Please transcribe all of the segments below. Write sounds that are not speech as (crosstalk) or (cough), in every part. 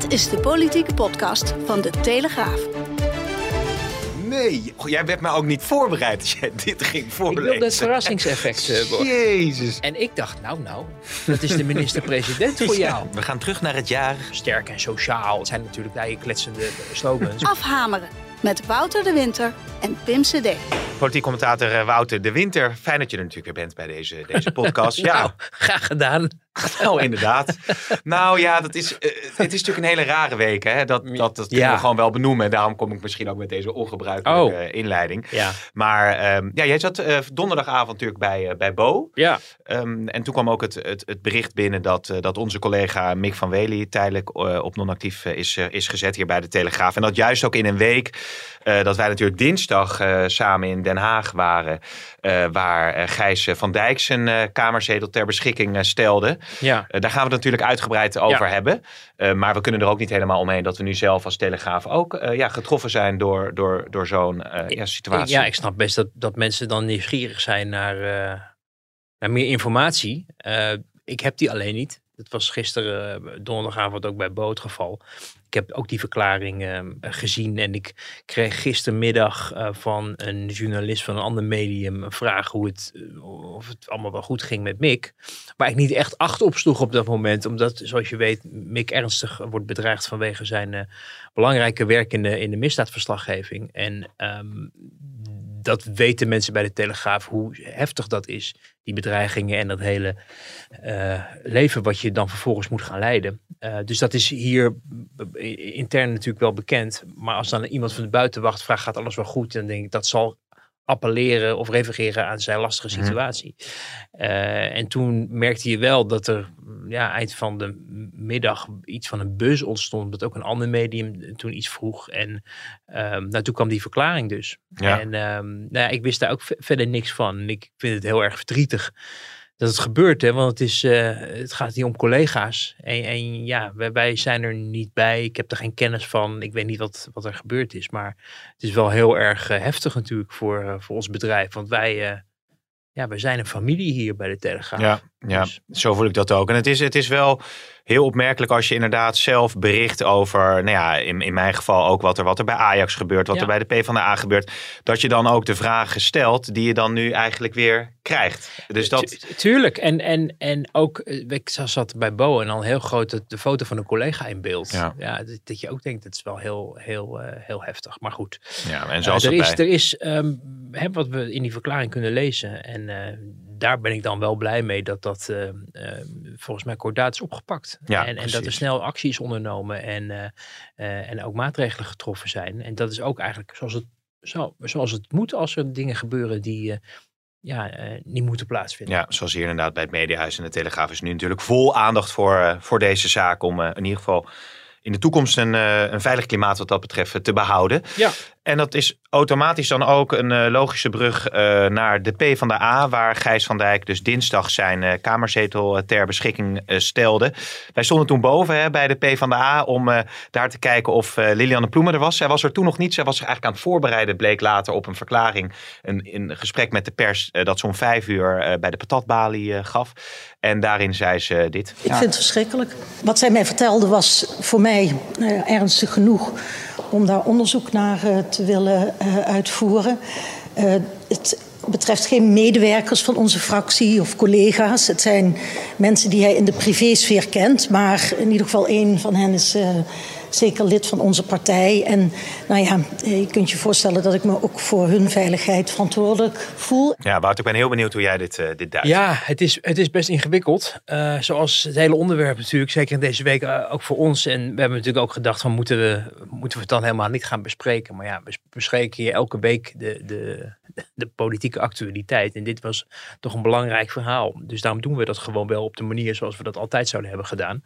Dit is de politieke podcast van de Telegraaf. Nee, oh, jij werd me ook niet voorbereid als jij dit ging Ik voorlezen. wilde het verrassingseffect eh, worden. Jezus. En ik dacht, nou, nou, dat is de minister-president voor (laughs) jou. We gaan terug naar het jaar. Sterk en sociaal het zijn natuurlijk daar je kletsende slogans. (laughs) Afhameren met Wouter de Winter en Pim CD. Politiek commentator eh, Wouter de Winter. Fijn dat je er natuurlijk weer bent bij deze, deze podcast. (laughs) Nou, Ja, graag gedaan. (laughs) nou inderdaad. Nou ja, dat is, eh, het is natuurlijk een hele rare week. Hè? Dat, dat, dat kunnen Ja. we gewoon wel benoemen. En daarom kom ik misschien ook met deze ongebruikelijke Oh. inleiding. Ja, Maar ehm, ja, jij zat eh, donderdagavond natuurlijk bij, eh, bij Bo. ja. Ehm, en toen kwam ook het, het, het bericht binnen dat, dat onze collega Mick van Wely tijdelijk op non-actief is, is gezet hier bij de Telegraaf. En dat juist ook in een week dat wij natuurlijk dinsdag samen in Den Haag waren. waar Gijs van Dijk zijn kamerzetel ter beschikking stelde. Ja. Eh, daar gaan we het natuurlijk uitgebreid over Ja. hebben. Eh, maar we kunnen er ook niet helemaal omheen dat we nu zelf als Telegraaf ook eh, ja, getroffen zijn door, door, door zo'n ja, situatie. Ja, ik snap best dat, dat mensen dan nieuwsgierig zijn naar, naar meer informatie. Ik heb die alleen niet. Dat was gisteren donderdagavond ook bij Bo het geval. Ik heb ook die verklaring eh, gezien en ik kreeg gistermiddag eh, van een journalist van een ander medium een vraag hoe het, eh, of het allemaal wel goed ging met Mick. Waar ik niet echt acht op sloeg op dat moment, omdat zoals je weet Mick ernstig wordt bedreigd vanwege zijn eh, belangrijke werk in de, in de misdaadverslaggeving. En ehm, dat weten mensen bij de Telegraaf hoe heftig dat is. Die bedreigingen en dat hele eh, leven wat je dan vervolgens moet gaan leiden. Eh, dus dat is hier intern natuurlijk wel bekend. Maar als dan iemand van de buitenwacht vraagt, gaat alles wel goed? Dan denk ik, dat zal appelleren of refereren aan zijn lastige Mhm. situatie. Eh, en toen merkte je wel dat er ja, eind van de middag iets van een buzz ontstond. Dat ook een ander medium toen iets vroeg. En nou, toen kwam die verklaring dus. Ja. En ehm, nou ja, ik wist daar ook ve- verder niks van. En ik vind het heel erg verdrietig dat het gebeurt. Hè? Want het, is, eh, het gaat hier om collega's. En, en ja, wij, zijn er niet bij. Ik heb er geen kennis van. Ik weet niet wat, wat er gebeurd is. Maar het is wel heel erg eh, heftig natuurlijk voor, eh, voor ons bedrijf. Want wij, ja, wij zijn een familie hier bij de Telegraaf. Ja, ja, Dus- zo voel ik dat ook. En het is, het is wel heel opmerkelijk als je inderdaad zelf bericht over, nou ja, in, in mijn geval ook wat er, wat er bij Ajax gebeurt, wat Ja. er bij de PvdA gebeurt, dat je dan ook de vragen stelt die je dan nu eigenlijk weer krijgt. Dus dat, Tu- tuurlijk. En, en, en ook, eh, ik zat bij Bo en dan heel groot de, de foto van een collega in beeld. Ja. dat, dat je ook denkt, dat is wel heel, heel, eh, heel heftig. Maar goed. ja, en Uh, zoals er, dat is, bij, er is ehm, hè, wat we in die verklaring kunnen lezen. En eh, daar ben ik dan wel blij mee dat dat eh, eh, volgens mij kordaat is opgepakt. Ja, en, en dat er snel actie is ondernomen en, eh, en ook maatregelen getroffen zijn. En dat is ook eigenlijk zoals het, zo, zoals het moet als er dingen gebeuren die ja, niet moeten plaatsvinden. ja, zoals hier inderdaad bij het Mediahuis en de Telegraaf is nu natuurlijk vol aandacht voor, voor deze zaak om in ieder geval in de toekomst een, een veilig klimaat wat dat betreft te behouden. Ja. En dat is automatisch dan ook een eh, logische brug eh, naar de P van de A, waar Gijs van Dijk dus dinsdag zijn eh, kamerzetel ter beschikking stelde. Wij stonden toen boven hè, bij de P van de A om daar te kijken of Lilianne Ploemen er was. Zij was er toen nog niet. Zij was zich eigenlijk aan het voorbereiden, bleek later op een verklaring, een, een gesprek met de pers dat zo'n vijf uur bij de patatbalie gaf. En daarin zei ze dit. Ik vind het verschrikkelijk. Wat zij mij vertelde was voor mij ernstig genoeg om daar onderzoek naar eh, te willen eh, uitvoeren. Eh, het betreft geen medewerkers van onze fractie of collega's. Het zijn mensen die hij in de privésfeer kent, maar in ieder geval één van hen is. Eh, zeker lid van onze partij. En nou ja, je kunt je voorstellen dat ik me ook voor hun veiligheid verantwoordelijk voel. Ja, Wout, ik ben heel benieuwd hoe jij dit, uh, dit duidt. Ja, het is, het is best ingewikkeld. Uh, zoals het hele onderwerp natuurlijk, zeker in deze week uh, ook voor ons. En we hebben natuurlijk ook gedacht van moeten we, moeten we het dan helemaal niet gaan bespreken. Maar ja, we bespreken hier elke week de, de, de politieke actualiteit. En dit was toch een belangrijk verhaal. Dus daarom doen we dat gewoon wel op de manier zoals we dat altijd zouden hebben gedaan.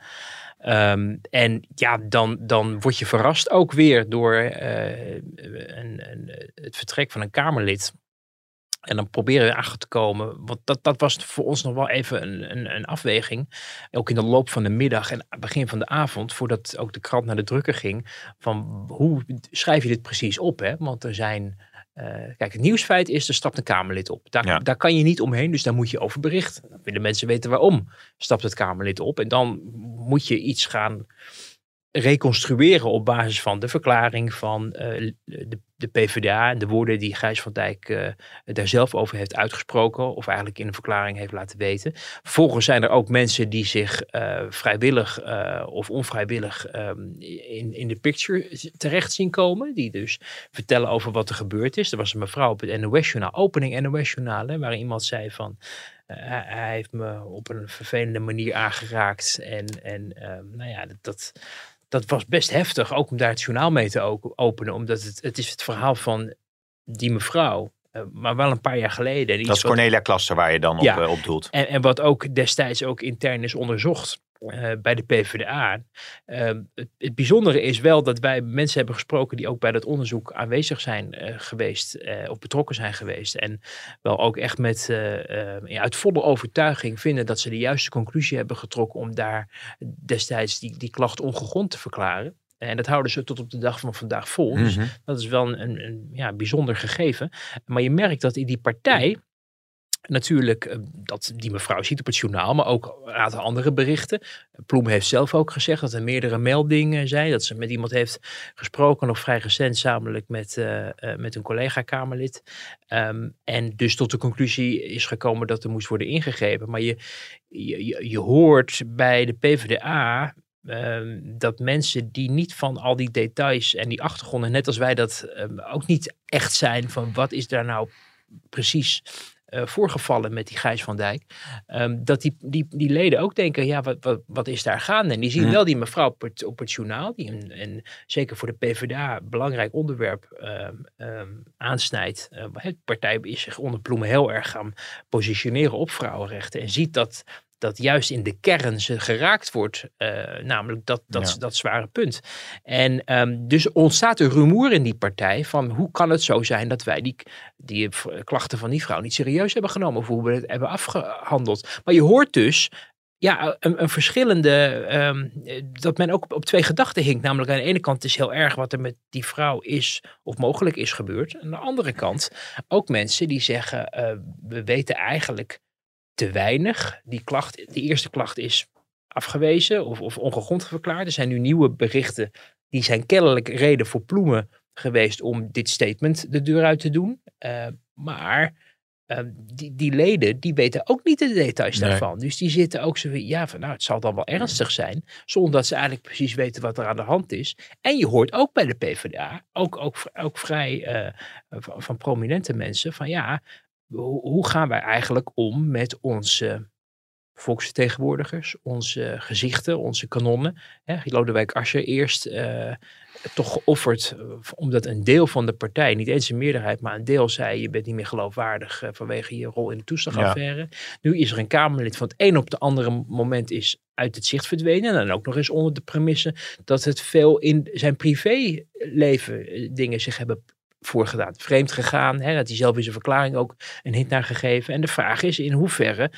Um, en ja, dan, dan word je verrast ook weer door uh, een, een, het vertrek van een Kamerlid. En dan proberen we achter te komen. Want dat, dat was voor ons nog wel even een, een, een, afweging. Ook in de loop van de middag en begin van de avond. Voordat ook de krant naar de drukker ging. Van hoe schrijf je dit precies op? Hè? Want er zijn uh, kijk, het nieuwsfeit is, er stapt een Kamerlid op. Daar, ja. daar kan je niet omheen, dus daar moet je over berichten. Dan willen mensen weten waarom stapt het Kamerlid op. En dan moet je iets gaan reconstrueren op basis van de verklaring van uh, de, de, PvdA en de woorden die Gijs van Dijk uh, daar zelf over heeft uitgesproken, of eigenlijk in een verklaring heeft laten weten. Vervolgens zijn er ook mensen die zich uh, vrijwillig of onvrijwillig um, in, in de picture terecht zien komen, die dus vertellen over wat er gebeurd is. Er was een mevrouw op het NOS-journaal, opening NOS-journaal, waar iemand zei van hij heeft me op een vervelende manier aangeraakt. En, en uh, nou ja, dat, dat, dat was best heftig, ook om daar het journaal mee te openen. Omdat het, het is het verhaal van die mevrouw. Uh, maar wel een paar jaar geleden. Dat is Cornelia Klaster waar je dan ja, op, op doelt. En, en wat ook destijds ook intern is onderzocht. Uh, bij de PvdA. Uh, het, het, bijzondere is wel dat wij mensen hebben gesproken die ook bij dat onderzoek aanwezig zijn uh, geweest of betrokken zijn geweest. En wel ook echt met ja, uit volle overtuiging vinden dat ze de juiste conclusie hebben getrokken om daar destijds die, die klacht ongegrond te verklaren. En dat houden ze tot op de dag van vandaag vol. Dus Mhm. dat is wel een, een, een ja, bijzonder gegeven. Maar je merkt dat in die partij natuurlijk eh, dat die mevrouw ziet op het journaal, maar ook een aantal andere berichten. Ploem heeft zelf ook gezegd dat er meerdere meldingen zijn, dat ze met iemand heeft gesproken, nog vrij recent, samenlijk met, uh, met een collega-Kamerlid. Um, en dus tot de conclusie is gekomen dat er moest worden ingegrepen. Maar je, je, je hoort bij de PvdA Um, dat mensen die niet van al die details en die achtergronden, net als wij dat um, ook niet echt zijn van wat is daar nou precies uh, voorgevallen met die Gijs van Dijk. Um, dat die, die, die leden ook denken, ja, wat, wat, wat is daar gaande? En die zien Mhm. wel die mevrouw op het, op het journaal, die een, een, zeker voor de PvdA belangrijk onderwerp um, um, aansnijdt. Uh, de partij is zich onder Ploemen heel erg gaan positioneren op vrouwenrechten. En ziet dat dat juist in de kern ze geraakt wordt, uh, namelijk dat, dat, Ja. dat zware punt. En um, dus ontstaat er rumoer in die partij van hoe kan het zo zijn dat wij die, die klachten van die vrouw niet serieus hebben genomen of hoe we het hebben afgehandeld. Maar je hoort dus ja, een, een verschillende, um, dat men ook op, op twee gedachten hinkt. Namelijk aan de ene kant is heel erg wat er met die vrouw is of mogelijk is gebeurd. Aan de andere kant ook mensen die zeggen, uh, we weten eigenlijk te weinig. Die, klacht, die eerste klacht is afgewezen of, of ongegrond verklaard. Er zijn nu nieuwe berichten. Die zijn kennelijk reden voor Ploemen geweest om dit statement de deur uit te doen. Uh, maar uh, die, die leden, die weten ook niet de details Nee. daarvan. Dus die zitten ook zo ja, van nou, het zal dan wel ernstig zijn. Zonder dat ze eigenlijk precies weten wat er aan de hand is. En je hoort ook bij de PvdA, ook, ook, ook vrij uh, van, van prominente mensen, van ja, hoe gaan wij eigenlijk om met onze volksvertegenwoordigers, onze gezichten, onze kanonnen. Hè, Lodewijk Asscher eerst uh, toch geofferd, uh, omdat een deel van de partij, niet eens een meerderheid, maar een deel zei je bent niet meer geloofwaardig uh, vanwege je rol in de toeslagaffaire. Ja. Nu is er een Kamerlid van het een op het andere moment is uit het zicht verdwenen. En dan ook nog eens onder de premisse dat het veel in zijn privéleven eh, dingen zich hebben voorgedaan. Vreemd gegaan, hè, dat hij zelf in zijn verklaring ook een hint naar gegeven. En de vraag is in hoeverre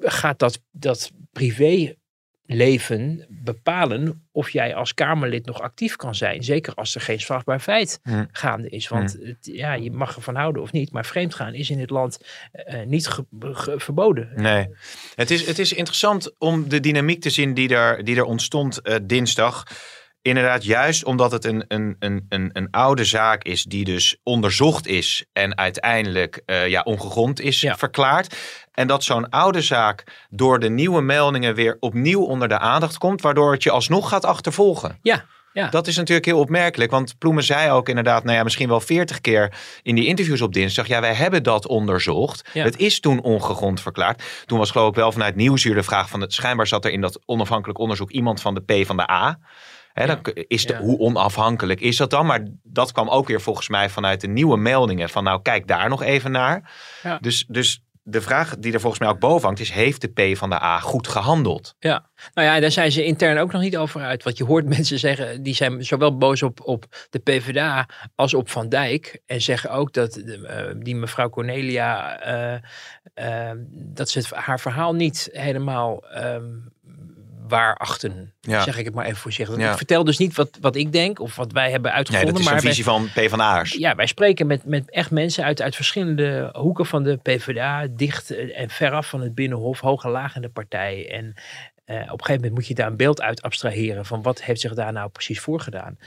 gaat dat, dat privéleven bepalen of jij als Kamerlid nog actief kan zijn. Zeker als er geen strafbaar feit gaande is. Want ja, je mag ervan houden of niet. Maar vreemdgaan is in dit land uh, niet ge, ge, verboden. Nee. Het is, het is interessant om de dynamiek te zien die er, die er ontstond uh, dinsdag. Inderdaad, juist omdat het een, een, een, een, een oude zaak is die dus onderzocht is en uiteindelijk uh, ja, ongegrond is ja. verklaard. En dat zo'n oude zaak door de nieuwe meldingen weer opnieuw onder de aandacht komt, waardoor het je alsnog gaat achtervolgen. Ja, Ja. Dat is natuurlijk heel opmerkelijk. Want Ploemen zei ook inderdaad, nou ja, misschien wel veertig keer in die interviews op dinsdag. Ja, wij hebben dat onderzocht. Ja. Het is toen ongegrond verklaard. Toen was geloof ik wel vanuit Nieuwsuur de vraag van het schijnbaar zat er in dat onafhankelijk onderzoek iemand van de P van de A. Dan is de, Ja. Hoe onafhankelijk is dat dan? Maar dat kwam ook weer volgens mij vanuit de nieuwe meldingen. Van nou, kijk daar nog even naar. Ja. Dus, dus de vraag die er volgens mij ook boven hangt is... heeft de P van de A goed gehandeld? Ja, nou ja, daar zijn ze intern ook nog niet over uit. Want je hoort (laughs) mensen zeggen, die zijn zowel boos op, op de PvdA als op Van Dijk. En zeggen ook dat de, eh, die mevrouw Cornelia, eh, eh, dat ze het, haar verhaal niet helemaal ehm waar achten. Ja. Zeg ik het maar even voorzichtig. Ja. Ik vertel dus niet wat, wat ik denk of wat wij hebben Nee, uitgevonden. dat is maar een visie van P van A's. ja, wij spreken met, met echt mensen uit, uit verschillende hoeken van de PvdA, dicht en veraf van het Binnenhof, hoog en laag in de partij. En eh, op een gegeven moment moet je daar een beeld uit abstraheren van wat heeft zich daar nou precies voorgedaan.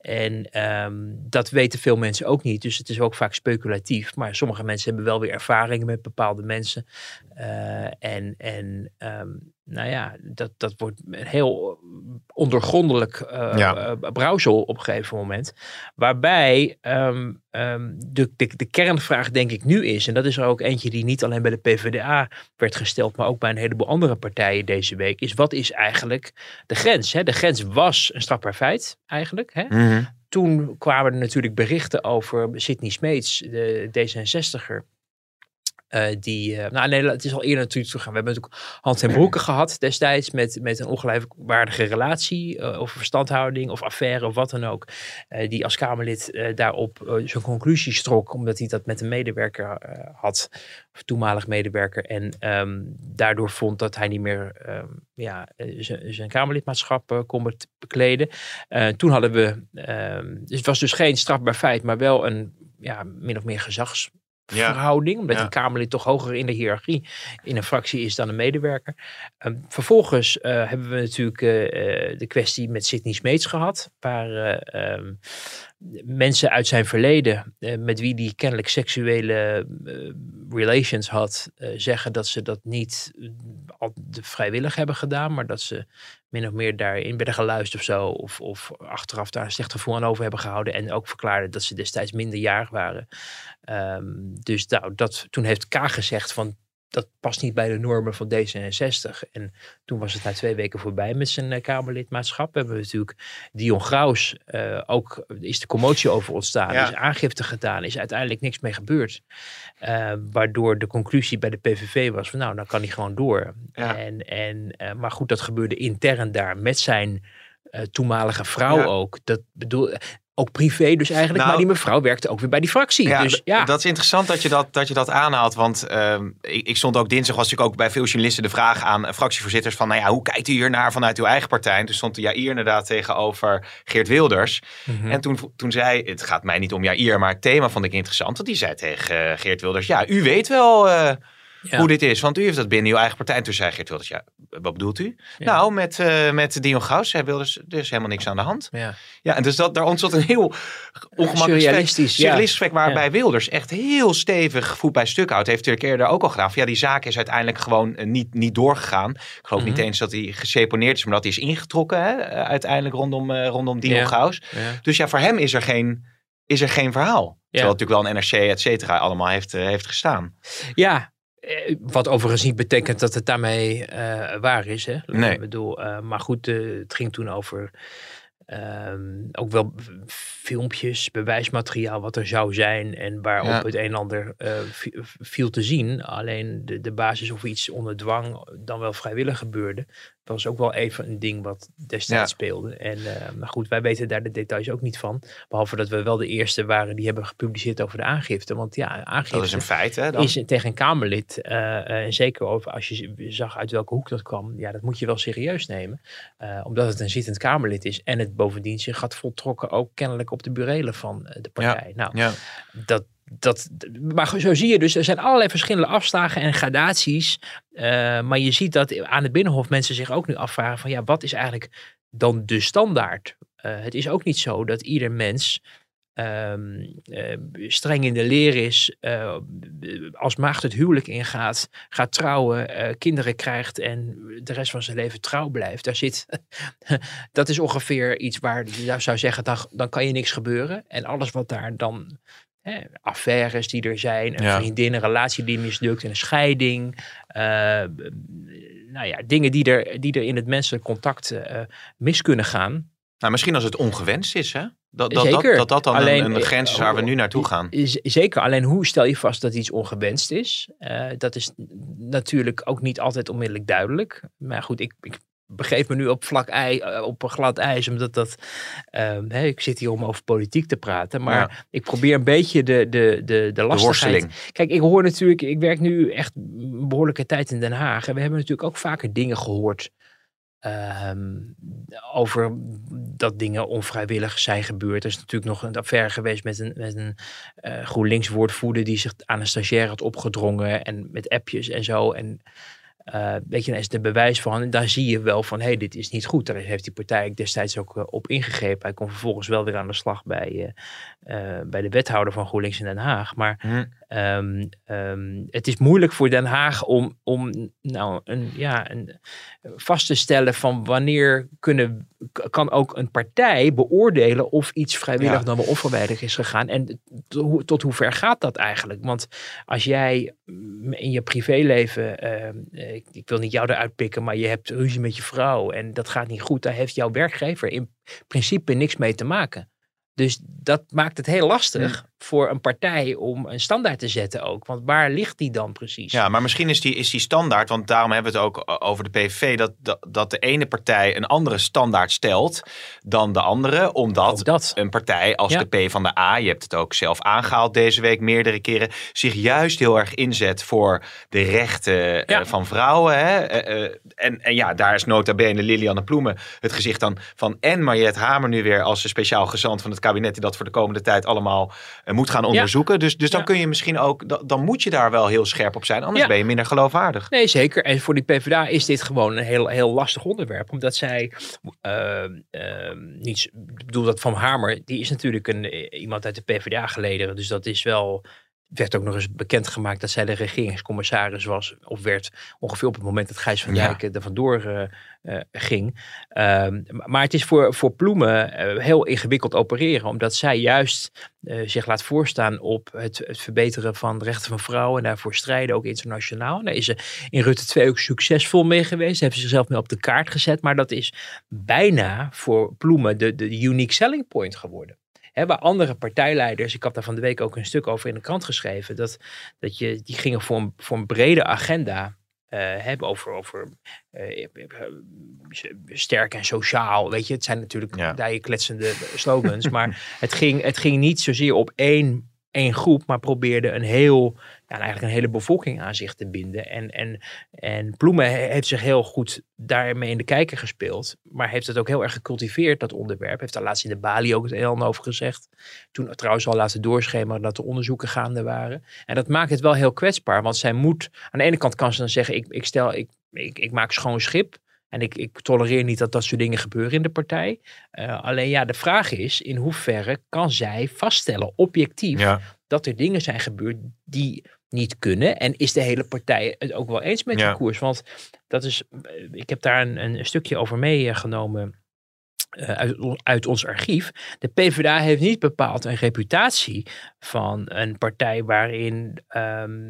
En ehm, dat weten veel mensen ook niet, dus het is ook vaak speculatief. Maar sommige mensen hebben wel weer ervaringen met bepaalde mensen. Eh, en en ehm, nou ja, dat, dat wordt een heel ondergrondelijk eh Ja. eh, brouwsel op een gegeven moment. Waarbij ehm, ehm, de, de, de kernvraag denk ik nu is, en dat is er ook eentje die niet alleen bij de PvdA werd gesteld, maar ook bij een heleboel andere partijen deze week, is wat is eigenlijk de grens? Hè? De grens was een strafbaar feit eigenlijk. Hè? Mhm. Toen kwamen er natuurlijk berichten over Sidney Smeets, de D66er. Eh, die, eh, nou nee, het is al eerder natuurlijk teruggegaan. We hebben natuurlijk Hans en Broeke (clears throat) gehad destijds met, met een ongelijkwaardige relatie uh, over verstandhouding of affaire of wat dan ook. Die als Kamerlid daarop zijn conclusies trok omdat hij dat met een medewerker had, of toenmalig medewerker. En um, daardoor vond dat hij niet meer um, ja, zijn Kamerlidmaatschap kon bekleden. Toen hadden we, um, dus het was dus geen strafbaar feit, maar wel een ja, min of meer gezags verhouding. Omdat Ja. een Kamerlid toch hoger in de hiërarchie in een fractie is dan een medewerker. Um, vervolgens uh, hebben we natuurlijk uh, de kwestie met Sidney Smeets gehad. Waar um, mensen uit zijn verleden, eh, met wie die kennelijk seksuele eh, relations had, eh, zeggen dat ze dat niet vrijwillig hebben gedaan, maar dat ze min of meer daarin werden geluisterd of zo. Of, of achteraf daar een slecht gevoel aan over hebben gehouden. En ook verklaarden dat ze destijds minderjarig waren. Um, dus nou, dat, toen heeft K gezegd van dat past niet bij de normen van D66. En toen was het na twee weken voorbij met zijn uh, Kamerlidmaatschap. We hebben natuurlijk Dion Graus, uh, ook is de commotie over ontstaan. Ja. is aangifte gedaan, is uiteindelijk niks mee gebeurd. Uh, waardoor de conclusie bij de PVV was van nou, dan kan hij gewoon door. Ja. En, en, uh, maar goed, dat gebeurde intern daar met zijn uh, toenmalige vrouw ja. ook. Dat bedoel, ook privé dus eigenlijk. Nou, maar die mevrouw werkte ook weer bij die fractie. Ja, dus, ja. Dat is interessant dat je dat, dat, je dat aanhaalt. Want uh, ik, ik, stond ook dinsdag, was ik ook bij veel journalisten de vraag aan fractievoorzitters van, nou ja, hoe kijkt u hier naar vanuit uw eigen partij? En toen stond Jair inderdaad tegenover Geert Wilders. Mm -hmm. En toen, toen zei, het gaat mij niet om Jair, maar het thema vond ik interessant. Want die zei tegen uh, Geert Wilders, ja, u weet wel... Uh, ja. hoe dit is. Want u heeft dat binnen uw eigen partij. En toen zei Geert Wilders, ja, wat bedoelt u? Ja. Nou, met, uh, met Dion Gauws zei Wilders, er is helemaal niks aan de hand. Ja, ja en dus dat, daar ontstond een heel ongemakkelijk surrealistisch, gesprek, waarbij Wilders echt heel stevig voet bij stuk houdt. Heeft natuurlijk eerder ook al gedaan. Ja, die zaak is uiteindelijk gewoon uh, niet, niet doorgegaan. Ik geloof mm -hmm. niet eens dat hij geseponeerd is, maar dat hij is ingetrokken hè, uiteindelijk rondom, uh, rondom Dion Gauws. Dus ja, voor hem is er geen, is er geen verhaal. Terwijl natuurlijk wel een NRC, et cetera, allemaal heeft, uh, heeft gestaan. Ja, wat overigens niet betekent dat het daarmee uh, waar is. Hè? Nee. Ik bedoel, uh, maar goed, uh, het ging toen over um, ook wel filmpjes, bewijsmateriaal wat er zou zijn en waarop ja. het een en ander viel te zien. Alleen de, de basis of iets onder dwang dan wel vrijwillig gebeurde, was ook wel even een ding wat destijds ja. speelde. En maar goed, wij weten daar de details ook niet van. Behalve dat we wel de eerste waren die hebben gepubliceerd over de aangifte. Want ja, aangifte dat is een feit, hè? Dan? Is tegen een Kamerlid. Uh, en zeker over, als je zag uit welke hoek dat kwam. Ja, dat moet je wel serieus nemen. Omdat het een zittend Kamerlid is. En het bovendien zich had voltrokken ook kennelijk op de burelen van de partij. Ja. Nou, ja. dat, dat, maar zo zie je dus, er zijn allerlei verschillende afslagen en gradaties. Uh, maar je ziet dat aan het Binnenhof mensen zich ook nu afvragen van ja, wat is eigenlijk dan de standaard? Uh, het is ook niet zo dat ieder mens ehm, eh, streng in de leer is, eh, als maagd het huwelijk ingaat, gaat trouwen, eh, kinderen krijgt en de rest van zijn leven trouw blijft. Daar zit, (laughs) dat is ongeveer iets waar je zou zeggen, dan, dan kan je niks gebeuren. En alles wat daar dan, hè, affaires die er zijn, een Ja. vriendin, een relatie die mislukt, een scheiding, eh, nou ja, dingen die er, die er in het menselijk contact eh, mis kunnen gaan. Nou, misschien als het ongewenst is, hè? Dat dat, Zeker. dat, dat, dat dan Alleen, een, een grens is waar we nu naartoe gaan. Zeker, alleen hoe stel je vast dat iets ongewenst is? Eh, dat is natuurlijk ook niet altijd onmiddellijk duidelijk. Maar goed, ik, ik begeef me nu op vlak ei, eh, op een glad ijs, omdat dat, ehm, ik zit hier om over politiek te praten, maar Ja. ik probeer een beetje de, de, de, de lastigheid. Kijk, ik hoor natuurlijk, ik werk nu echt een behoorlijke tijd in Den Haag en we hebben natuurlijk ook vaker dingen gehoord ehm, over dat dingen onvrijwillig zijn gebeurd. Er is natuurlijk nog een affaire geweest met een, met een eh GroenLinks woordvoerder die zich aan een stagiair had opgedrongen en met appjes en zo. En eh, weet je, daar is de bewijs van. En daar zie je wel van, hé, hey, dit is niet goed. Daar heeft die partij destijds ook eh, op ingegrepen. Hij kon vervolgens wel weer aan de slag bij, eh, bij de wethouder van GroenLinks in Den Haag. Maar Hm. Ehm, ehm, het is moeilijk voor Den Haag om, om nou, een, ja, een, vast te stellen van wanneer kunnen, kan ook een partij beoordelen of iets vrijwillig Ja. dan wel onvrijwillig is gegaan. En tot, hoe- tot hoe ver gaat dat eigenlijk? Want als jij mm, in je privéleven, ehm, eh, ik, ik wil niet jou eruit pikken, maar je hebt ruzie met je vrouw en dat gaat niet goed, daar heeft jouw werkgever in principe niks mee te maken. Dus dat maakt het heel lastig voor een partij om een standaard te zetten ook. Want waar ligt die dan precies? Ja, maar misschien is die, is die standaard, want daarom hebben we het ook over de PVV, dat, dat, dat de ene partij een andere standaard stelt dan de andere, omdat dat. een partij als Ja. de P van de A, je hebt het ook zelf aangehaald deze week meerdere keren, zich juist heel erg inzet voor de rechten eh, Ja. van vrouwen. Hè? Eh, eh, en, en ja, daar is nota bene Lilianne Ploemen het gezicht dan van en Mariette Hamer nu weer als de speciaal gezant van het kabinet die dat voor de komende tijd allemaal moet gaan onderzoeken. Dus, dus dan Ja. kun je misschien ook, da- dan moet je daar wel heel scherp op zijn, anders Ja. ben je minder geloofwaardig. Nee, zeker. En voor die PvdA is dit gewoon een heel, heel lastig onderwerp. Omdat zij, ehm, ehm, niet, ik bedoel dat Van Hamer, die is natuurlijk een, eh, iemand uit de PvdA gelederen. Dus dat is wel, werd ook nog eens bekendgemaakt dat zij de regeringscommissaris was. Of werd ongeveer op het moment dat Gijs van Ja. Dijk er vandoor eh, eh, ging. Ehm, maar het is voor, voor Ploemen eh, heel ingewikkeld opereren. Omdat zij juist eh, zich laat voorstaan op het, het verbeteren van de rechten van vrouwen. En daarvoor strijden, ook internationaal. En daar is ze in Rutte 2 ook succesvol mee geweest. Ze heeft zichzelf mee op de kaart gezet. Maar dat is bijna voor Ploemen de, de unique selling point geworden. Hè, waar andere partijleiders, ik had daar van de week ook een stuk over in de krant geschreven, dat, dat je, die gingen voor een, voor een brede agenda eh, hebben over, over eh, sterk en sociaal. Weet je, het zijn natuurlijk Ja. daar je kletsende slogans, maar het ging, het ging niet zozeer op één, één groep, maar probeerde een heel, ja, eigenlijk een hele bevolking aan zich te binden. En, en, en Ploemen he- heeft zich heel goed daarmee in de kijker gespeeld, maar heeft het ook heel erg gecultiveerd, dat onderwerp. Heeft daar laatst in de Bali ook het een over gezegd. Toen trouwens al laten doorschemeren dat er onderzoeken gaande waren. En dat maakt het wel heel kwetsbaar, want zij moet, aan de ene kant kan ze dan zeggen, ik, ik stel, ik, ik, ik maak schoon schip. En ik, ik tolereer niet dat dat soort dingen gebeuren in de partij. Eh, alleen ja, de vraag is, in hoeverre kan zij vaststellen, objectief, Ja. dat er dingen zijn gebeurd die niet kunnen. En is de hele partij het ook wel eens met Ja. die koers? Want dat is, eh, ik heb daar een, een stukje over meegenomen. Eh, uit, on- uit ons archief. De PvdA heeft niet bepaald een reputatie van een partij waarin ehm,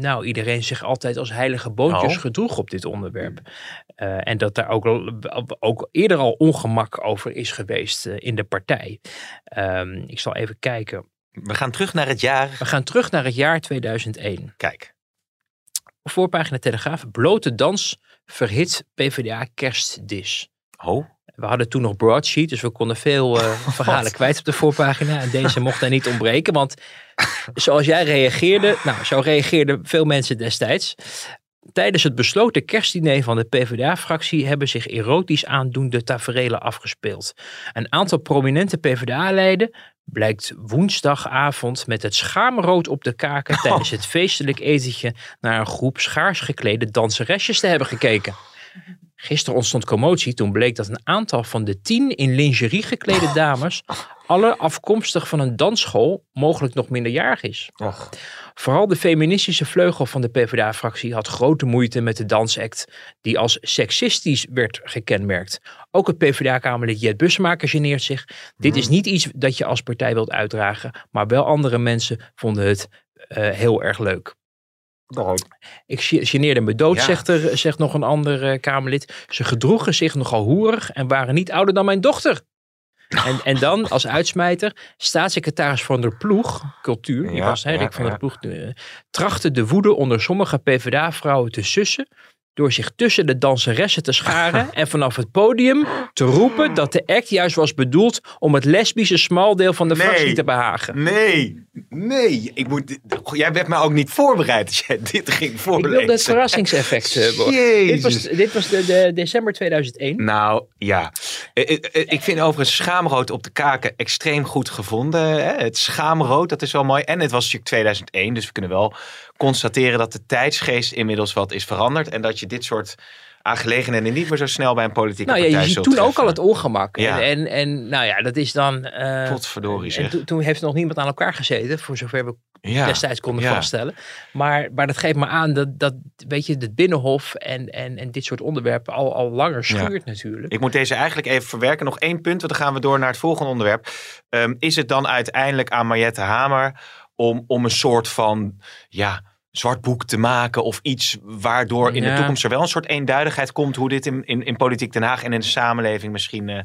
nou, iedereen zich altijd als heilige boontjes Oh. gedroeg op dit onderwerp. Eh, en dat daar ook, ook eerder al ongemak over is geweest eh, in de partij. Ehm, ik zal even kijken. We gaan terug naar het jaar. We gaan terug naar het jaar 2001. Kijk. Voorpagina Telegraaf. Blote dans verhit PvdA kerstdis. Oh, We hadden toen nog broadsheet, dus we konden veel eh, (laughs) verhalen kwijt op de voorpagina. En deze mocht daar niet ontbreken, want zoals jij reageerde, nou, zo reageerden veel mensen destijds. Tijdens het besloten kerstdiner van de PvdA-fractie hebben zich erotisch aandoende taferelen afgespeeld. Een aantal prominente PvdA-leden blijkt woensdagavond met het schaamrood op de kaken (laughs) tijdens het feestelijk etentje naar een groep schaars geklede danseresjes te hebben gekeken. Gisteren ontstond commotie toen bleek dat een aantal van de tien in lingerie geklede dames alle afkomstig van een dansschool mogelijk nog minderjarig is. Vooral de feministische vleugel van de PvdA-fractie had grote moeite met de dansact die als seksistisch werd gekenmerkt. Ook het PvdA-kamerlid Jet Bussemaker geneert zich. Dit is niet iets dat je als partij wilt uitdragen, maar wel andere mensen vonden het eh, heel erg leuk. Ik ge- geneerde me dood, Ja. zegt, er, zegt nog een ander eh, Kamerlid. Ze gedroegen zich nogal hoerig en waren niet ouder dan mijn dochter. En, en dan als uitsmijter, staatssecretaris van der Ploeg, cultuur, die Ja, was ja, Rick van der. Ploeg, eh, trachtte de woede onder sommige PvdA-vrouwen te sussen door zich tussen de danseressen te scharen (laughs) en vanaf het podium te roepen dat de act juist was bedoeld om het lesbische smaldeel van de Nee. fractie te behagen. Nee, nee. Ik moet, jij werd me ook niet voorbereid als jij dit ging Ik voorlezen. wilde het verrassingseffect. eh, dit was, dit was de, de december 2001. Nou, ja. Eh, eh, Ik vind overigens schaamrood op de kaken extreem goed gevonden. hè. Het schaamrood, dat is wel mooi. En het was natuurlijk 2001, dus we kunnen wel constateren dat de tijdsgeest inmiddels wat is veranderd. En dat je dit soort aangelegenheden niet meer zo snel bij een politieke Nou ja, partij je ziet toen ook al het ongemak. Ja. En, en, en nou ja, dat is dan... eh, Potverdorie en toen- heeft nog niemand aan elkaar gezeten, voor zover we Ja. destijds konden ja. vaststellen. Maar, maar dat geeft me aan dat, dat weet je, het Binnenhof en, en, en dit soort onderwerpen al, al langer schuurt natuurlijk. Ik moet deze eigenlijk even verwerken. Nog één punt, want dan gaan we door naar het volgende onderwerp. Ehm, is het dan uiteindelijk aan Mariette Hamer om, om een soort van ja, zwart boek te maken of iets waardoor in de toekomst er wel een soort eenduidigheid komt hoe dit in, in, in politiek Den Haag en in de samenleving misschien eh,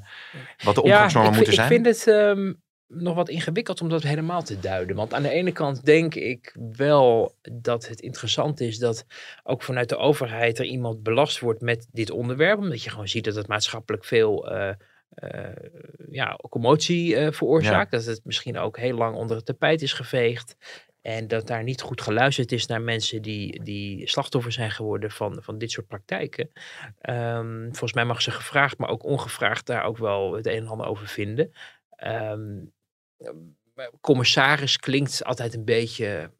wat de omgangsnormen moeten zijn? Ik vind het ehm, nog wat ingewikkeld om dat helemaal te duiden. Want aan de ene kant denk ik wel dat het interessant is dat ook vanuit de overheid er iemand belast wordt met dit onderwerp. Omdat je gewoon ziet dat het maatschappelijk veel eh, ja, commotie eh, veroorzaakt. Dat het misschien ook heel lang onder het tapijt is geveegd. En dat daar niet goed geluisterd is naar mensen die, die slachtoffer zijn geworden van, van dit soort praktijken. Ehm, volgens mij mag ze gevraagd, maar ook ongevraagd daar ook wel het een en ander over vinden. Ehm, commissaris klinkt altijd een beetje.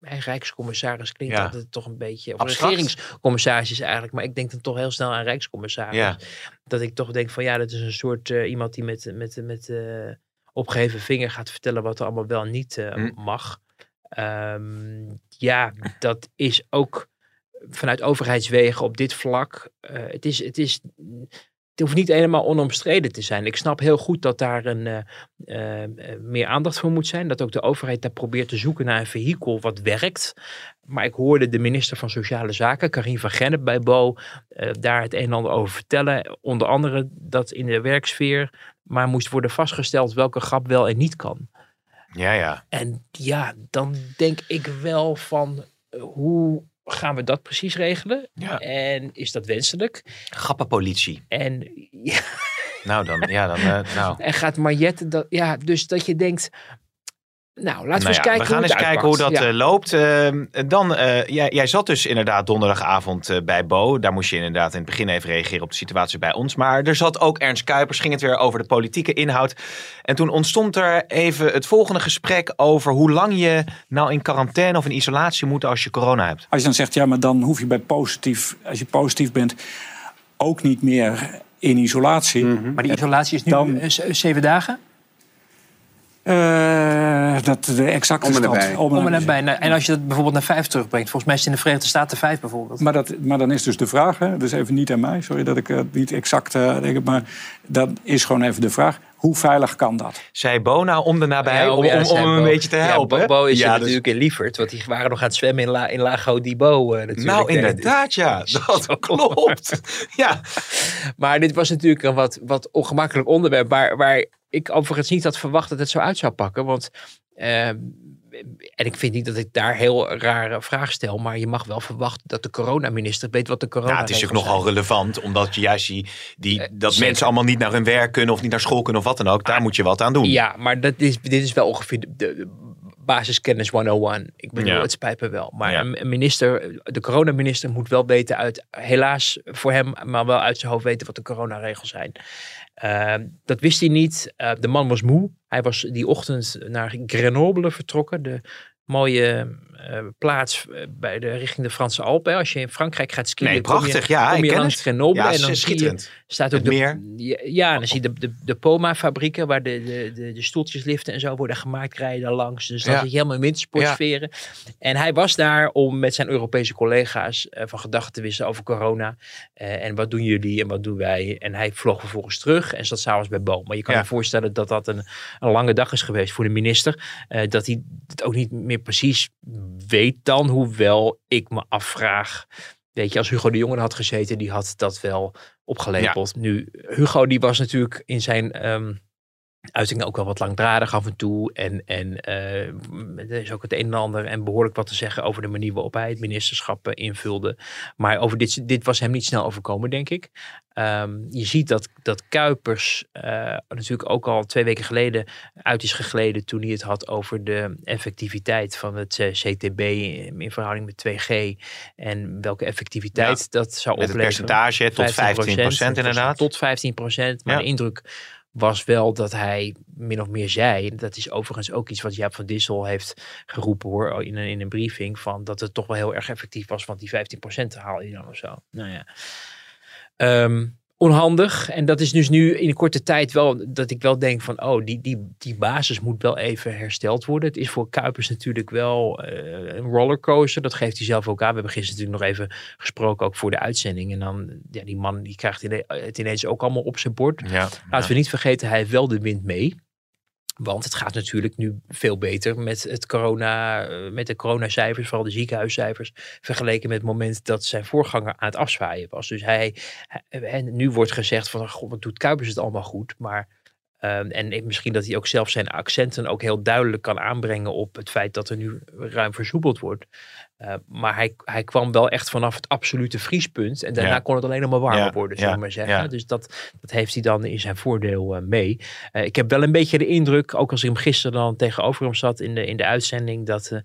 Rijkscommissaris klinkt Ja. altijd toch een beetje. Of regeringscommissaris is eigenlijk. Maar ik denk dan toch heel snel aan Rijkscommissaris. Ja. Dat ik toch denk van ja, dat is een soort eh, iemand die met, met, met eh, opgeheven vinger gaat vertellen wat er allemaal wel niet eh, Hm. mag. Ehm, ja, dat is ook vanuit overheidswegen op dit vlak. eh, het, is, het, is, het hoeft niet helemaal onomstreden te zijn. Ik snap heel goed dat daar een, eh, eh, meer aandacht voor moet zijn. Dat ook de overheid daar probeert te zoeken naar een vehikel wat werkt. Maar ik hoorde de minister van Sociale Zaken, Karin van Gennep bij Bo, daar het een en ander over vertellen. Onder andere dat in de werksfeer maar moest worden vastgesteld welke grap wel en niet kan. Ja, ja. En ja, dan denk ik wel van eh, hoe gaan we dat precies regelen? Ja. En is dat wenselijk? Grappenpolitie. En, (laughs) ja, Nou dan, ja dan, eh, nou. en gaat Mariette dat, ja, dus dat je denkt, nou, laten we Nou eens ja, kijken we gaan hoe eens kijken hoe dat. Ja. eh, loopt. Ehm, dan, eh, jij, jij zat dus inderdaad donderdagavond eh, bij Bo. Daar moest je inderdaad in het begin even reageren op de situatie bij ons. Maar er zat ook Ernst Kuipers, ging het weer over de politieke inhoud. En toen ontstond er even het volgende gesprek over hoe lang je nou in quarantaine of in isolatie moet als je corona hebt. Als je dan zegt, ja, maar dan hoef je bij positief, als je positief bent, ook niet meer in isolatie. Maar die isolatie is nu Dan- zeven dagen? Eh, dat de exacte Om en stand. nabij. om en Om en. Nou, En als je dat bijvoorbeeld naar vijf terugbrengt. Volgens mij is het in de Verenigde Staten vijf bijvoorbeeld. Maar, dat, maar dan is dus de vraag, hè, dus even niet aan mij, sorry dat ik het niet exact eh, denk, maar dan is gewoon even de vraag, hoe veilig kan dat? Zei Bo nou om de nabij Ja, om, ja, om, hem een beetje te helpen? Ja, Bo, Bo is Ja, dus- natuurlijk in Lievert, want die waren nog aan het zwemmen in, La, in Lago di Bo eh, natuurlijk. Nou, Eh, inderdaad, ja. (laughs) Dat klopt. Ja. Maar dit was natuurlijk een wat, wat ongemakkelijk onderwerp. Waar, waar ik overigens niet had verwacht dat het zo uit zou pakken. Want, eh, en ik vind niet dat ik daar heel rare vragen stel. Maar je mag wel verwachten dat de coronaminister weet wat de corona Nou, het is natuurlijk nogal relevant, omdat je juist die, die, Eh, dat zeker. mensen allemaal niet naar hun werk kunnen of niet naar school kunnen of wat dan ook. Daar moet je wat aan doen. Ja, maar dat is, dit is wel ongeveer de, de basiskennis 101. Ik bedoel, Ja. het spijt me wel. Maar Ja. een minister, de coronaminister moet wel weten uit, helaas voor hem, maar wel uit zijn hoofd weten wat de coronaregels zijn. Eh, dat wist hij niet. Eh, de man was moe. Hij was die ochtend naar Grenoble vertrokken, de mooie plaats eh, bij de, richting de Franse Alpen. Als je in Frankrijk gaat skiën, Nee, kom je- prachtig. Ja, kom ik je ken langs het. Grenoble Ja, en dan zie je, schitterend. staat ook de, meer. Ja, en dan zie je de, de, de Poma-fabrieken waar de, de, de, de stoeltjesliften en zo worden gemaakt, rijden daar langs. Dus Ja. zit je helemaal in wintersportsferen. En hij was daar om met zijn Europese collega's eh, van gedachten te wisselen over corona. Eh, en wat doen jullie en wat doen wij? En hij vloog vervolgens terug en zat s'avonds bij Boom. Maar je kan Ja. je voorstellen dat dat een, een lange dag is geweest voor de minister. Eh, dat hij het ook niet meer precies weet dan. Hoewel ik me afvraag. Weet je, als Hugo de Jonge er had gezeten, die had dat wel opgelepeld. Nu, Hugo die was natuurlijk in zijn ehm uitingen ook wel wat langdradig af en toe. En, en eh, er is ook het een en ander en behoorlijk wat te zeggen over de manier waarop hij het ministerschap eh, invulde. Maar over dit, dit was hem niet snel overkomen, denk ik. Ehm, je ziet dat, dat Kuipers eh, natuurlijk ook al twee weken geleden uit is gegleden toen hij het had over de effectiviteit van het CTB in, in verhouding met 2G. En welke effectiviteit dat zou Met het opleveren. percentage tot 15 procent inderdaad. Tot 15 procent. Maar Ja. de indruk was wel dat hij min of meer zei. Dat is overigens ook iets wat Jaap van Dissel heeft geroepen hoor. In een, in een briefing. Van dat het toch wel heel erg effectief was. Want die 15 procent haal je dan of zo. Nou ja. Ehm, onhandig. En dat is dus nu in een korte tijd wel dat ik wel denk van oh, die, die, die basis moet wel even hersteld worden. Het is voor Kuipers natuurlijk wel eh, een rollercoaster. Dat geeft hij zelf ook aan. We hebben gisteren natuurlijk nog even gesproken ook voor de uitzending. En dan, ja, die man die krijgt het ineens ook allemaal op zijn bord. Ja. Laten we niet vergeten, hij heeft wel de wind mee. Want het gaat natuurlijk nu veel beter met, het corona, eh, met de coronacijfers, vooral de ziekenhuiscijfers, vergeleken met het moment dat zijn voorganger aan het afzwaaien was. Dus hij, en nu wordt gezegd van, god, wat doet Kuipers het allemaal goed, maar ehm, en misschien dat hij ook zelf zijn accenten ook heel duidelijk kan aanbrengen op het feit dat er nu ruim versoepeld wordt. Uh, maar hij, hij kwam wel echt vanaf het absolute vriespunt. En daarna Ja. kon het alleen nog maar warmer Ja, worden, zullen ja, we maar zeggen. Dus dat, dat heeft hij dan in zijn voordeel uh, mee. Uh, ik heb wel een beetje de indruk, ook als ik hem gisteren dan tegenover hem zat in de, in de uitzending, dat uh,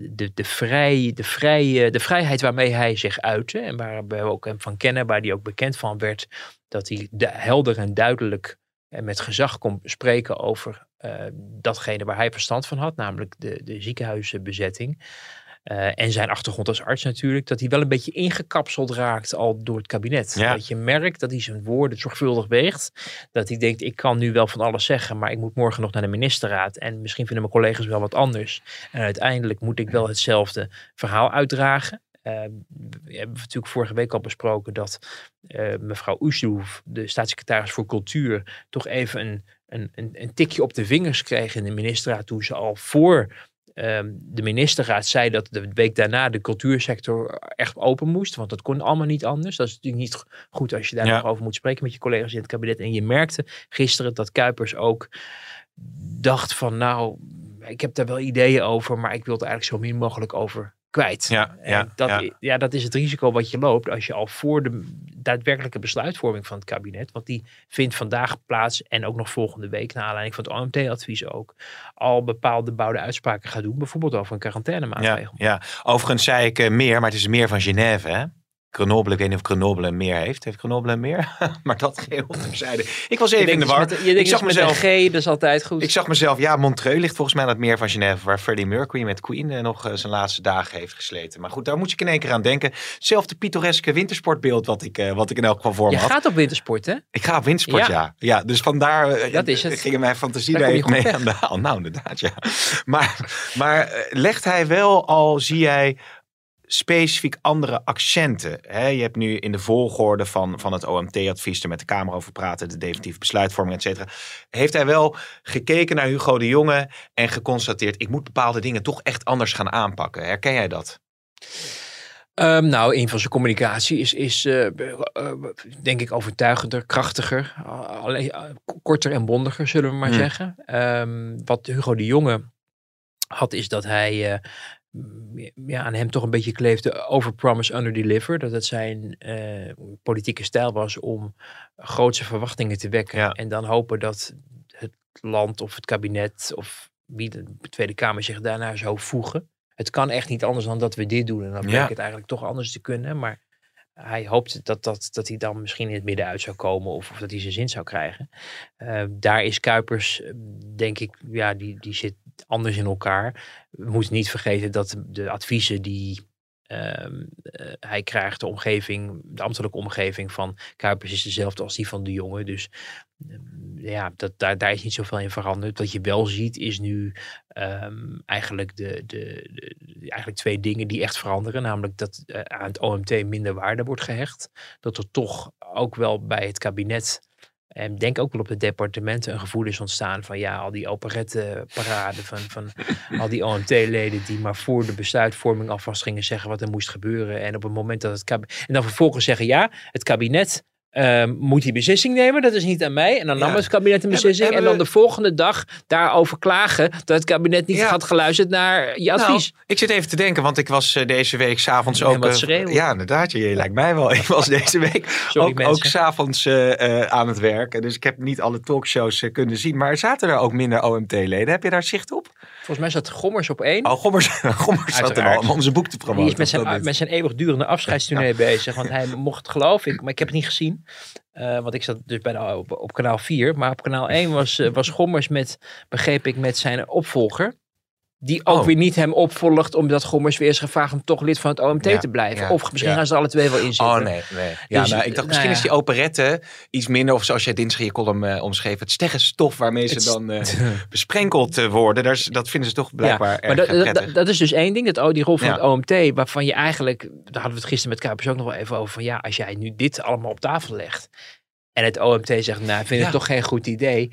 de, de, vrij, de, vrij, de vrijheid waarmee hij zich uitte, en waar we ook hem van kennen, waar hij ook bekend van werd, dat hij de, helder en duidelijk en met gezag kon spreken over uh, datgene waar hij verstand van had, namelijk de, de ziekenhuisbezetting. Uh, en zijn achtergrond als arts natuurlijk, dat hij wel een beetje ingekapseld raakt al door het kabinet. Ja. Dat je merkt dat hij zijn woorden zorgvuldig weegt. Dat hij denkt, ik kan nu wel van alles zeggen, maar ik moet morgen nog naar de ministerraad. En misschien vinden mijn collega's wel wat anders. En uiteindelijk moet ik wel hetzelfde verhaal uitdragen. Uh, we hebben natuurlijk vorige week al besproken dat uh, mevrouw Oesloef, de staatssecretaris voor cultuur, toch even een, een, een, een tikje op de vingers kreeg in de ministerraad toen ze al voor um, de ministerraad zei dat de week daarna de cultuursector echt open moest. Want dat kon allemaal niet anders. Dat is natuurlijk niet goed als je daar Ja. nog over moet spreken met je collega's in het kabinet. En je merkte gisteren dat Kuipers ook dacht van nou, ik heb daar wel ideeën over, maar ik wil het eigenlijk zo min mogelijk over kwijt. Ja, En ja, dat, ja. ja, dat is het risico wat je loopt als je al voor de daadwerkelijke besluitvorming van het kabinet, want die vindt vandaag plaats en ook nog volgende week, naar aanleiding van het OMT-advies ook, al bepaalde bouwde uitspraken gaat doen, bijvoorbeeld over een Ja, quarantainemaatregel. ja. Overigens zei ik eh, meer, maar het is meer van Genève, hè? Grenoble, ik weet niet of Grenoble meer heeft. Heeft Grenoble meer? (laughs) maar dat geheel terzijde. Ik was even Je in de denkt war. dus met- je ik zag dus mezelf... G, dat is altijd goed. Ik zag mezelf, ja, Montreux ligt volgens mij aan het meer van Genève, waar Freddie Mercury met Queen eh, nog eh, zijn laatste dagen heeft gesleten. Maar goed, daar moet ik in één keer aan denken. Hetzelfde pittoreske wintersportbeeld wat ik, eh, wat ik in elk geval voor me je had. gaat op wintersport, hè? Ik ga op wintersport, ja. Ja. ja. dus vandaar eh, Dat is het. ging mijn fantasie Daar je even mee aan de haal. Nou, inderdaad, ja. Maar, maar legt hij wel al, zie jij specifiek andere accenten. Hè? Je hebt nu in de volgorde van, van het OMT-advies er met de Kamer over praten, de definitieve besluitvorming, et cetera. Heeft hij wel gekeken naar Hugo de Jonge en geconstateerd, ik moet bepaalde dingen toch echt anders gaan aanpakken. Herken jij dat? Um, nou, een van zijn communicatie is, is uh, uh, denk ik overtuigender, krachtiger, alleen, uh, korter en bondiger, zullen we maar Hmm. zeggen. Um, wat Hugo de Jonge had, is dat hij eh, ja, aan hem toch een beetje kleefde over promise, under deliver. Dat het zijn uh, politieke stijl was om grootse verwachtingen te wekken. Ja. En dan hopen dat het land of het kabinet of wie de Tweede Kamer zich daarnaar zou voegen. Het kan echt niet anders dan dat we dit doen. En dan Ja. blijkt het eigenlijk toch anders te kunnen. Maar hij hoopt dat, dat, dat hij dan misschien in het midden uit zou komen of, of dat hij zijn zin zou krijgen. Uh, daar is Kuipers, denk ik, ja, die, die zit anders in elkaar. We moeten niet vergeten dat de adviezen die uh, hij krijgt, de omgeving, de ambtelijke omgeving van Kuipers is dezelfde als die van de jongen. Dus ja, dat, daar, is niet zoveel in veranderd. Wat je wel ziet is nu um, eigenlijk, de, de, de, eigenlijk twee dingen die echt veranderen. Namelijk dat uh, aan het OMT minder waarde wordt gehecht. Dat er toch ook wel bij het kabinet en denk ook wel op de departementen een gevoel is ontstaan van ja, al die operettenparade van, van (laughs) al die OMT-leden die maar voor de besluitvorming alvast gingen zeggen wat er moest gebeuren. En op het moment dat het kabinet. En dan vervolgens zeggen ja, het kabinet Uh, moet die beslissing nemen. Dat is niet aan mij. En dan nam het kabinet een beslissing. en dan de volgende dag daarover klagen dat het kabinet niet had geluisterd naar je advies. Nou, ik zit even te denken, want ik was uh, deze week s'avonds ook... Uh, ja, inderdaad. Je, je lijkt mij wel. (laughs) Ik was deze week Sorry, ook, ook s'avonds uh, aan het werken. Dus ik heb niet alle talkshows kunnen zien. Maar zaten er ook minder OMT-leden? Heb je daar zicht op? Volgens mij zat Gommers op één. Oh, Gommers, (laughs) Gommers zat er al om onze boek te promoten. Die is met zijn, met zijn eeuwigdurende afscheidstournee bezig. Want hij (laughs) mocht, geloof ik, maar ik heb het niet gezien. Uh, want ik zat dus bij de, op, op, kanaal 4. Maar op kanaal 1 was, uh, was Gommers met, begreep ik, met zijn opvolger. Die ook oh. weer niet hem opvolgt, omdat Gommers weer is gevraagd om toch lid van het OMT ja, te blijven. Ja, of misschien ja. gaan ze alle twee wel inzitten. Oh nee, nee. Ja, dus, nou, ik dacht misschien is die operette iets minder, of zoals jij dinsdag in je column uh, omschreef, het sterrenstof waarmee ze dan uh, (laughs) besprenkeld worden. Daar, dat vinden ze toch blijkbaar maar dat, dat, dat, is dus één ding, dat, oh, die rol van het OMT, waarvan je eigenlijk, daar hadden we het gisteren met Kuipers ook nog wel even over, van ja, als jij nu dit allemaal op tafel legt en het OMT zegt, nou, ik vind het toch geen goed idee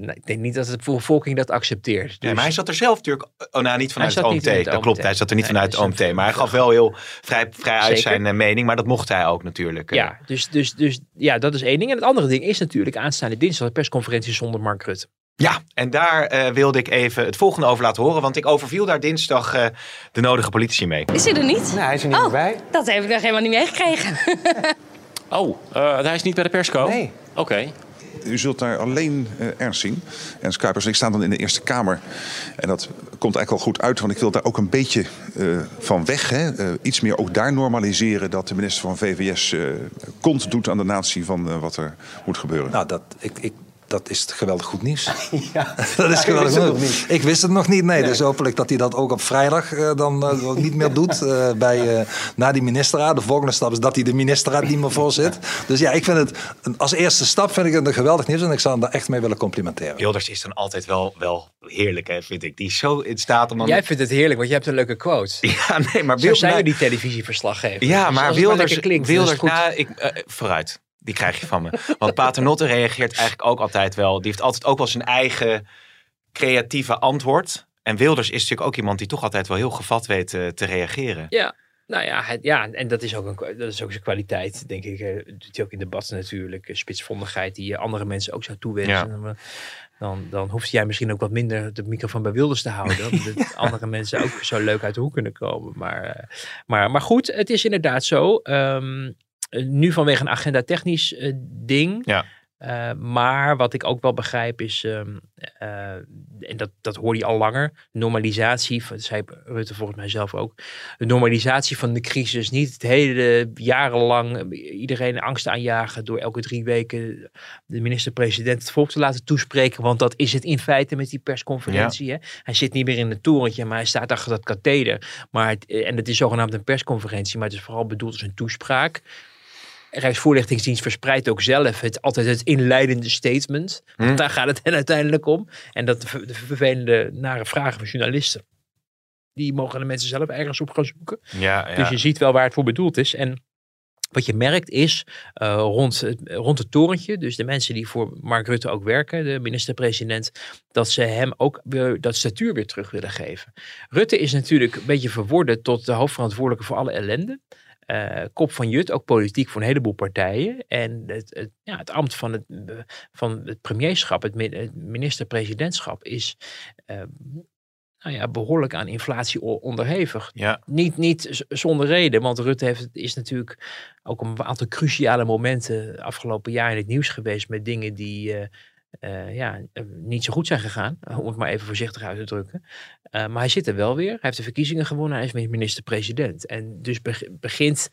nou, ik denk niet dat de bevolking dat accepteert. Dus... Nee, maar hij zat er zelf natuurlijk, oh nou niet vanuit het OMT. Het dat klopt, hij zat er niet nee, vanuit het OMT. Maar hij gaf wel heel vrij, vrij uit zijn uh, mening, maar dat mocht hij ook natuurlijk. Ja, uh. dus, dus, dus ja, dat is één ding. En het andere ding is natuurlijk aanstaande dinsdag de persconferentie zonder Mark Rutte. Ja, en daar uh, wilde ik even het volgende over laten horen. Want ik overviel daar dinsdag uh, de nodige politici mee. Is hij er niet? Nee, hij is er niet oh, bij. Dat heb ik nog helemaal niet meegekregen. (laughs) oh, uh, hij is niet bij de persco? Nee. Oké. Okay. U zult daar alleen uh, Ernst zien. Ernst Kuipers en ik staan dan in de Eerste Kamer. En dat komt eigenlijk al goed uit, want ik wil daar ook een beetje uh, van weg. Hè? Uh, iets meer ook daar normaliseren dat de minister van VWS kont doet aan de natie van wat er moet gebeuren. Nou, dat, ik, ik dat is geweldig goed nieuws. (laughs) Ja, (laughs) dat is geweldig goed nieuws. Ik wist het nog niet, nee. nee. Dus hopelijk dat hij dat ook op vrijdag uh, dan uh, niet meer doet. Uh, (laughs) bij, na die ministerraad. De volgende stap is dat hij de ministerraad niet meer voorzit. Dus ja, ik vind het als eerste stap vind ik het een geweldig nieuws. En ik zou hem daar echt mee willen complimenteren. Wilders is dan altijd wel, wel heerlijk, hè, vind ik. Die is zo in staat om... Dan... Jij vindt het heerlijk, want je hebt een leuke quote. Ja, nee, maar... Zo zijn die televisieverslaggevers. Ja, maar dus Wilders... Klinkt, Wilders, nou, ik, vooruit. Die krijg je van me. Want Paternotte reageert eigenlijk ook altijd wel. Die heeft altijd ook wel zijn eigen creatieve antwoord. En Wilders is natuurlijk ook iemand die toch altijd wel heel gevat weet te, te reageren. Ja, nou ja, het, ja, en dat is ook, een, dat is ook zijn kwaliteit, denk ik. Uh, doet hij ook in debatten natuurlijk. Spitsvondigheid die je andere mensen ook zou toewensen. Ja. Dan, dan hoeft jij misschien ook wat minder de microfoon bij Wilders te houden. omdat (laughs) andere mensen ook zo leuk uit de hoek kunnen komen. Maar, maar, maar goed, het is inderdaad zo. Um, eh, nu vanwege een agenda technisch uh, ding. Ja. Uh, maar wat ik ook wel begrijp is, uh, en dat, dat hoor je al langer, normalisatie, dat zei Rutte volgens mij zelf ook, de normalisatie van de crisis. Niet het hele jarenlang iedereen angst aanjagen door elke drie weken de minister-president het volk te laten toespreken. Want dat is het in feite met die persconferentie. Ja. Hè? Hij zit niet meer in het torentje, maar hij staat achter dat katheder. Maar het, en het is zogenaamd een persconferentie, maar het is vooral bedoeld als een toespraak. Rijksvoorlichtingsdienst verspreidt ook zelf het, altijd het inleidende statement. Want hm. daar gaat het hen uiteindelijk om. En dat de, de vervelende, nare vragen van journalisten. Die mogen de mensen zelf ergens op gaan zoeken. Ja, ja. Dus je ziet wel waar het voor bedoeld is. En wat je merkt is uh, rond, het, rond het torentje, dus de mensen die voor Mark Rutte ook werken, de minister-president, dat ze hem ook weer dat statuur weer terug willen geven. Rutte is natuurlijk een beetje verworden tot de hoofdverantwoordelijke voor alle ellende uh, kop van Jut, ook politiek voor een heleboel partijen. En het, het, ja, het ambt van het, van het premierschap, het, minister-presidentschap, is uh, nou ja, behoorlijk aan inflatie onderhevig. Ja. Niet, niet zonder reden, want Rutte heeft, is natuurlijk ook een aantal cruciale momenten afgelopen jaar in het nieuws geweest met dingen die. Uh, eh, ja, eh, niet zo goed zijn gegaan. (laughs) Om het maar even voorzichtig uit te drukken. Eh, maar hij zit er wel weer. Hij heeft de verkiezingen gewonnen. Hij is minister-president. En dus beg- begint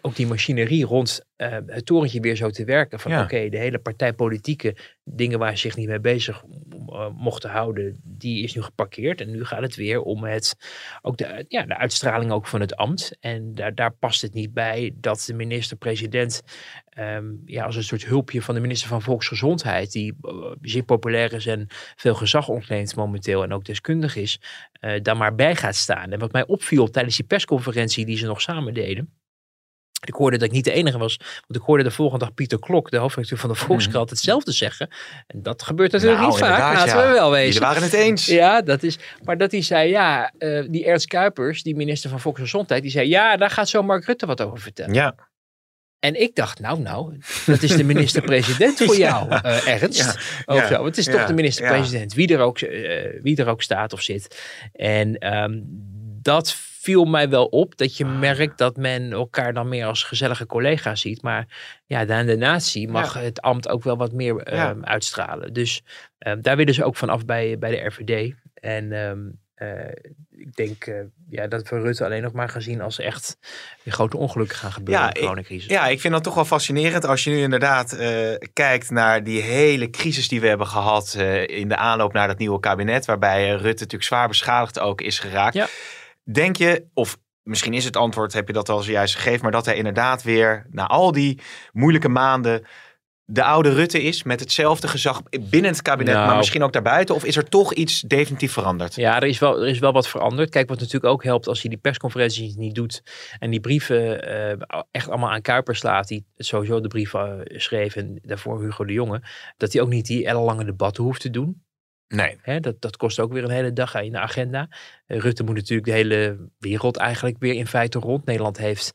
ook die machinerie rond eh, het torentje weer zo te werken. Van Ja. oké, de hele partijpolitieke dingen waar ze zich niet mee bezig eh, mochten houden, die is nu geparkeerd. En nu gaat het weer om het, ook de, ja, de uitstraling ook van het ambt. En daar, daar past het niet bij dat de minister-president ehm, ja, als een soort hulpje van de minister van Volksgezondheid, die eh, zeer populair is en veel gezag ontleent momenteel en ook deskundig is, daar maar bij gaat staan. En wat mij opviel tijdens die persconferentie die ze nog samen deden. Ik hoorde dat ik niet de enige was. Want ik hoorde de volgende dag Pieter Klok, de hoofdredacteur van de Volkskrant, hetzelfde zeggen. En dat gebeurt natuurlijk Nou, niet vaak, laten ja. we wel wezen. waren het eens. Ja, dat is. Maar dat hij zei, ja, eh, die Ernst Kuipers, die minister van Volksgezondheid, die zei, ja, daar gaat zo Mark Rutte wat over vertellen. Ja. En ik dacht, nou, nou, dat is de minister-president voor (laughs) jou, eh, Ernst. Ja, Of ja, zo. Het is toch de minister-president, wie, er ook, eh, wie er ook staat of zit. En ehm, dat viel mij wel op, dat je Ah. merkt dat men elkaar dan meer als gezellige collega ziet. Maar ja, aan de natie mag het ambt ook wel wat meer ehm, Ja. uitstralen. Dus ehm, daar willen ze ook vanaf bij, bij de RVD. En ehm, eh, ik denk eh, ja, dat we Rutte alleen nog maar gaan zien als echt weer grote ongelukken gaan gebeuren Ja, in de coronacrisis. Ja, ik vind dat toch wel fascinerend als je nu inderdaad eh, kijkt naar die hele crisis die we hebben gehad eh, in de aanloop naar dat nieuwe kabinet, waarbij Rutte natuurlijk zwaar beschadigd ook is geraakt. Ja. Denk je, of misschien is het antwoord, heb je dat al zojuist gegeven, maar dat hij inderdaad weer na al die moeilijke maanden de oude Rutte is met hetzelfde gezag binnen het kabinet, Nou. maar misschien ook daarbuiten? Of is er toch iets definitief veranderd? Ja, er is, wel, er is wel wat veranderd. Kijk, wat natuurlijk ook helpt als je die persconferenties niet doet en die brieven eh, echt allemaal aan Kuipers slaat, die sowieso de brief eh, schreef en daarvoor Hugo de Jonge, dat hij ook niet die ellenlange debatten hoeft te doen. Nee. Hè, dat, dat kost ook weer een hele dag in de agenda. Eh, Rutte moet natuurlijk de hele wereld eigenlijk weer in feite rond. Nederland heeft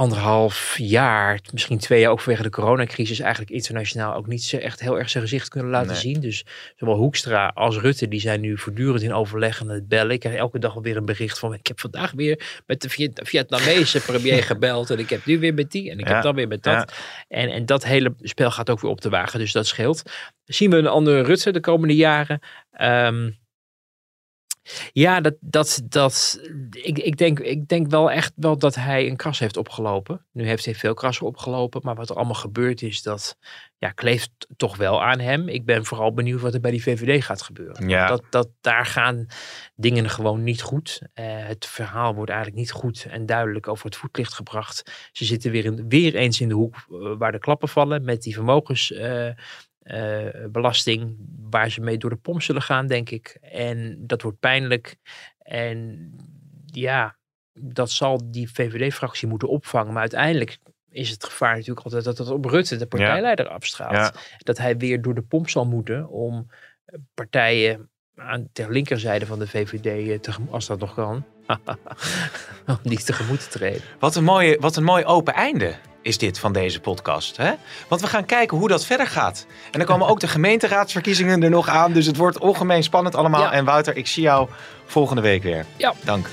anderhalf jaar, misschien twee jaar ook vanwege de coronacrisis, eigenlijk internationaal ook niet zo echt heel erg zijn gezicht kunnen laten Nee. zien. Dus zowel Hoekstra als Rutte, die zijn nu voortdurend in overleg en het bellen. Ik krijg elke dag alweer een bericht van, ik heb vandaag weer met de Viet- Vietnamese premier (laughs) gebeld en ik heb nu weer met die en ik Ja, heb dan weer met dat. ja. En, en dat hele spel gaat ook weer op de wagen, dus dat scheelt. Zien we een andere Rutte de komende jaren? Ehm, ja, dat, dat, dat, ik, ik, denk, ik denk wel echt wel dat hij een kras heeft opgelopen. Nu heeft hij veel krassen opgelopen, maar wat er allemaal gebeurd is, dat ja, kleeft toch wel aan hem. Ik ben vooral benieuwd wat er bij die VVD gaat gebeuren. Ja. Dat, dat, daar gaan dingen gewoon niet goed. Eh, het verhaal wordt eigenlijk niet goed en duidelijk over het voetlicht gebracht. Ze zitten weer, in, weer eens in de hoek eh, waar de klappen vallen met die vermogens. eh, belasting waar ze mee door de pomp zullen gaan, denk ik. En dat wordt pijnlijk. En ja, dat zal die VVD-fractie moeten opvangen. Maar uiteindelijk is het gevaar natuurlijk altijd dat het op Rutte, de partijleider, afstraalt. Ja. Dat hij weer door de pomp zal moeten om eh, partijen aan ter linkerzijde van de VVD, eh, tegem- als dat nog kan, (laughs) om die tegemoet te treden. Wat een, mooie, wat een mooi open einde is dit van deze podcast. Hè? Want we gaan kijken hoe dat verder gaat. En dan komen ook de gemeenteraadsverkiezingen er nog aan. Dus het wordt ongemeen spannend allemaal. Ja. En Wouter, ik zie jou volgende week weer. Ja. Dank.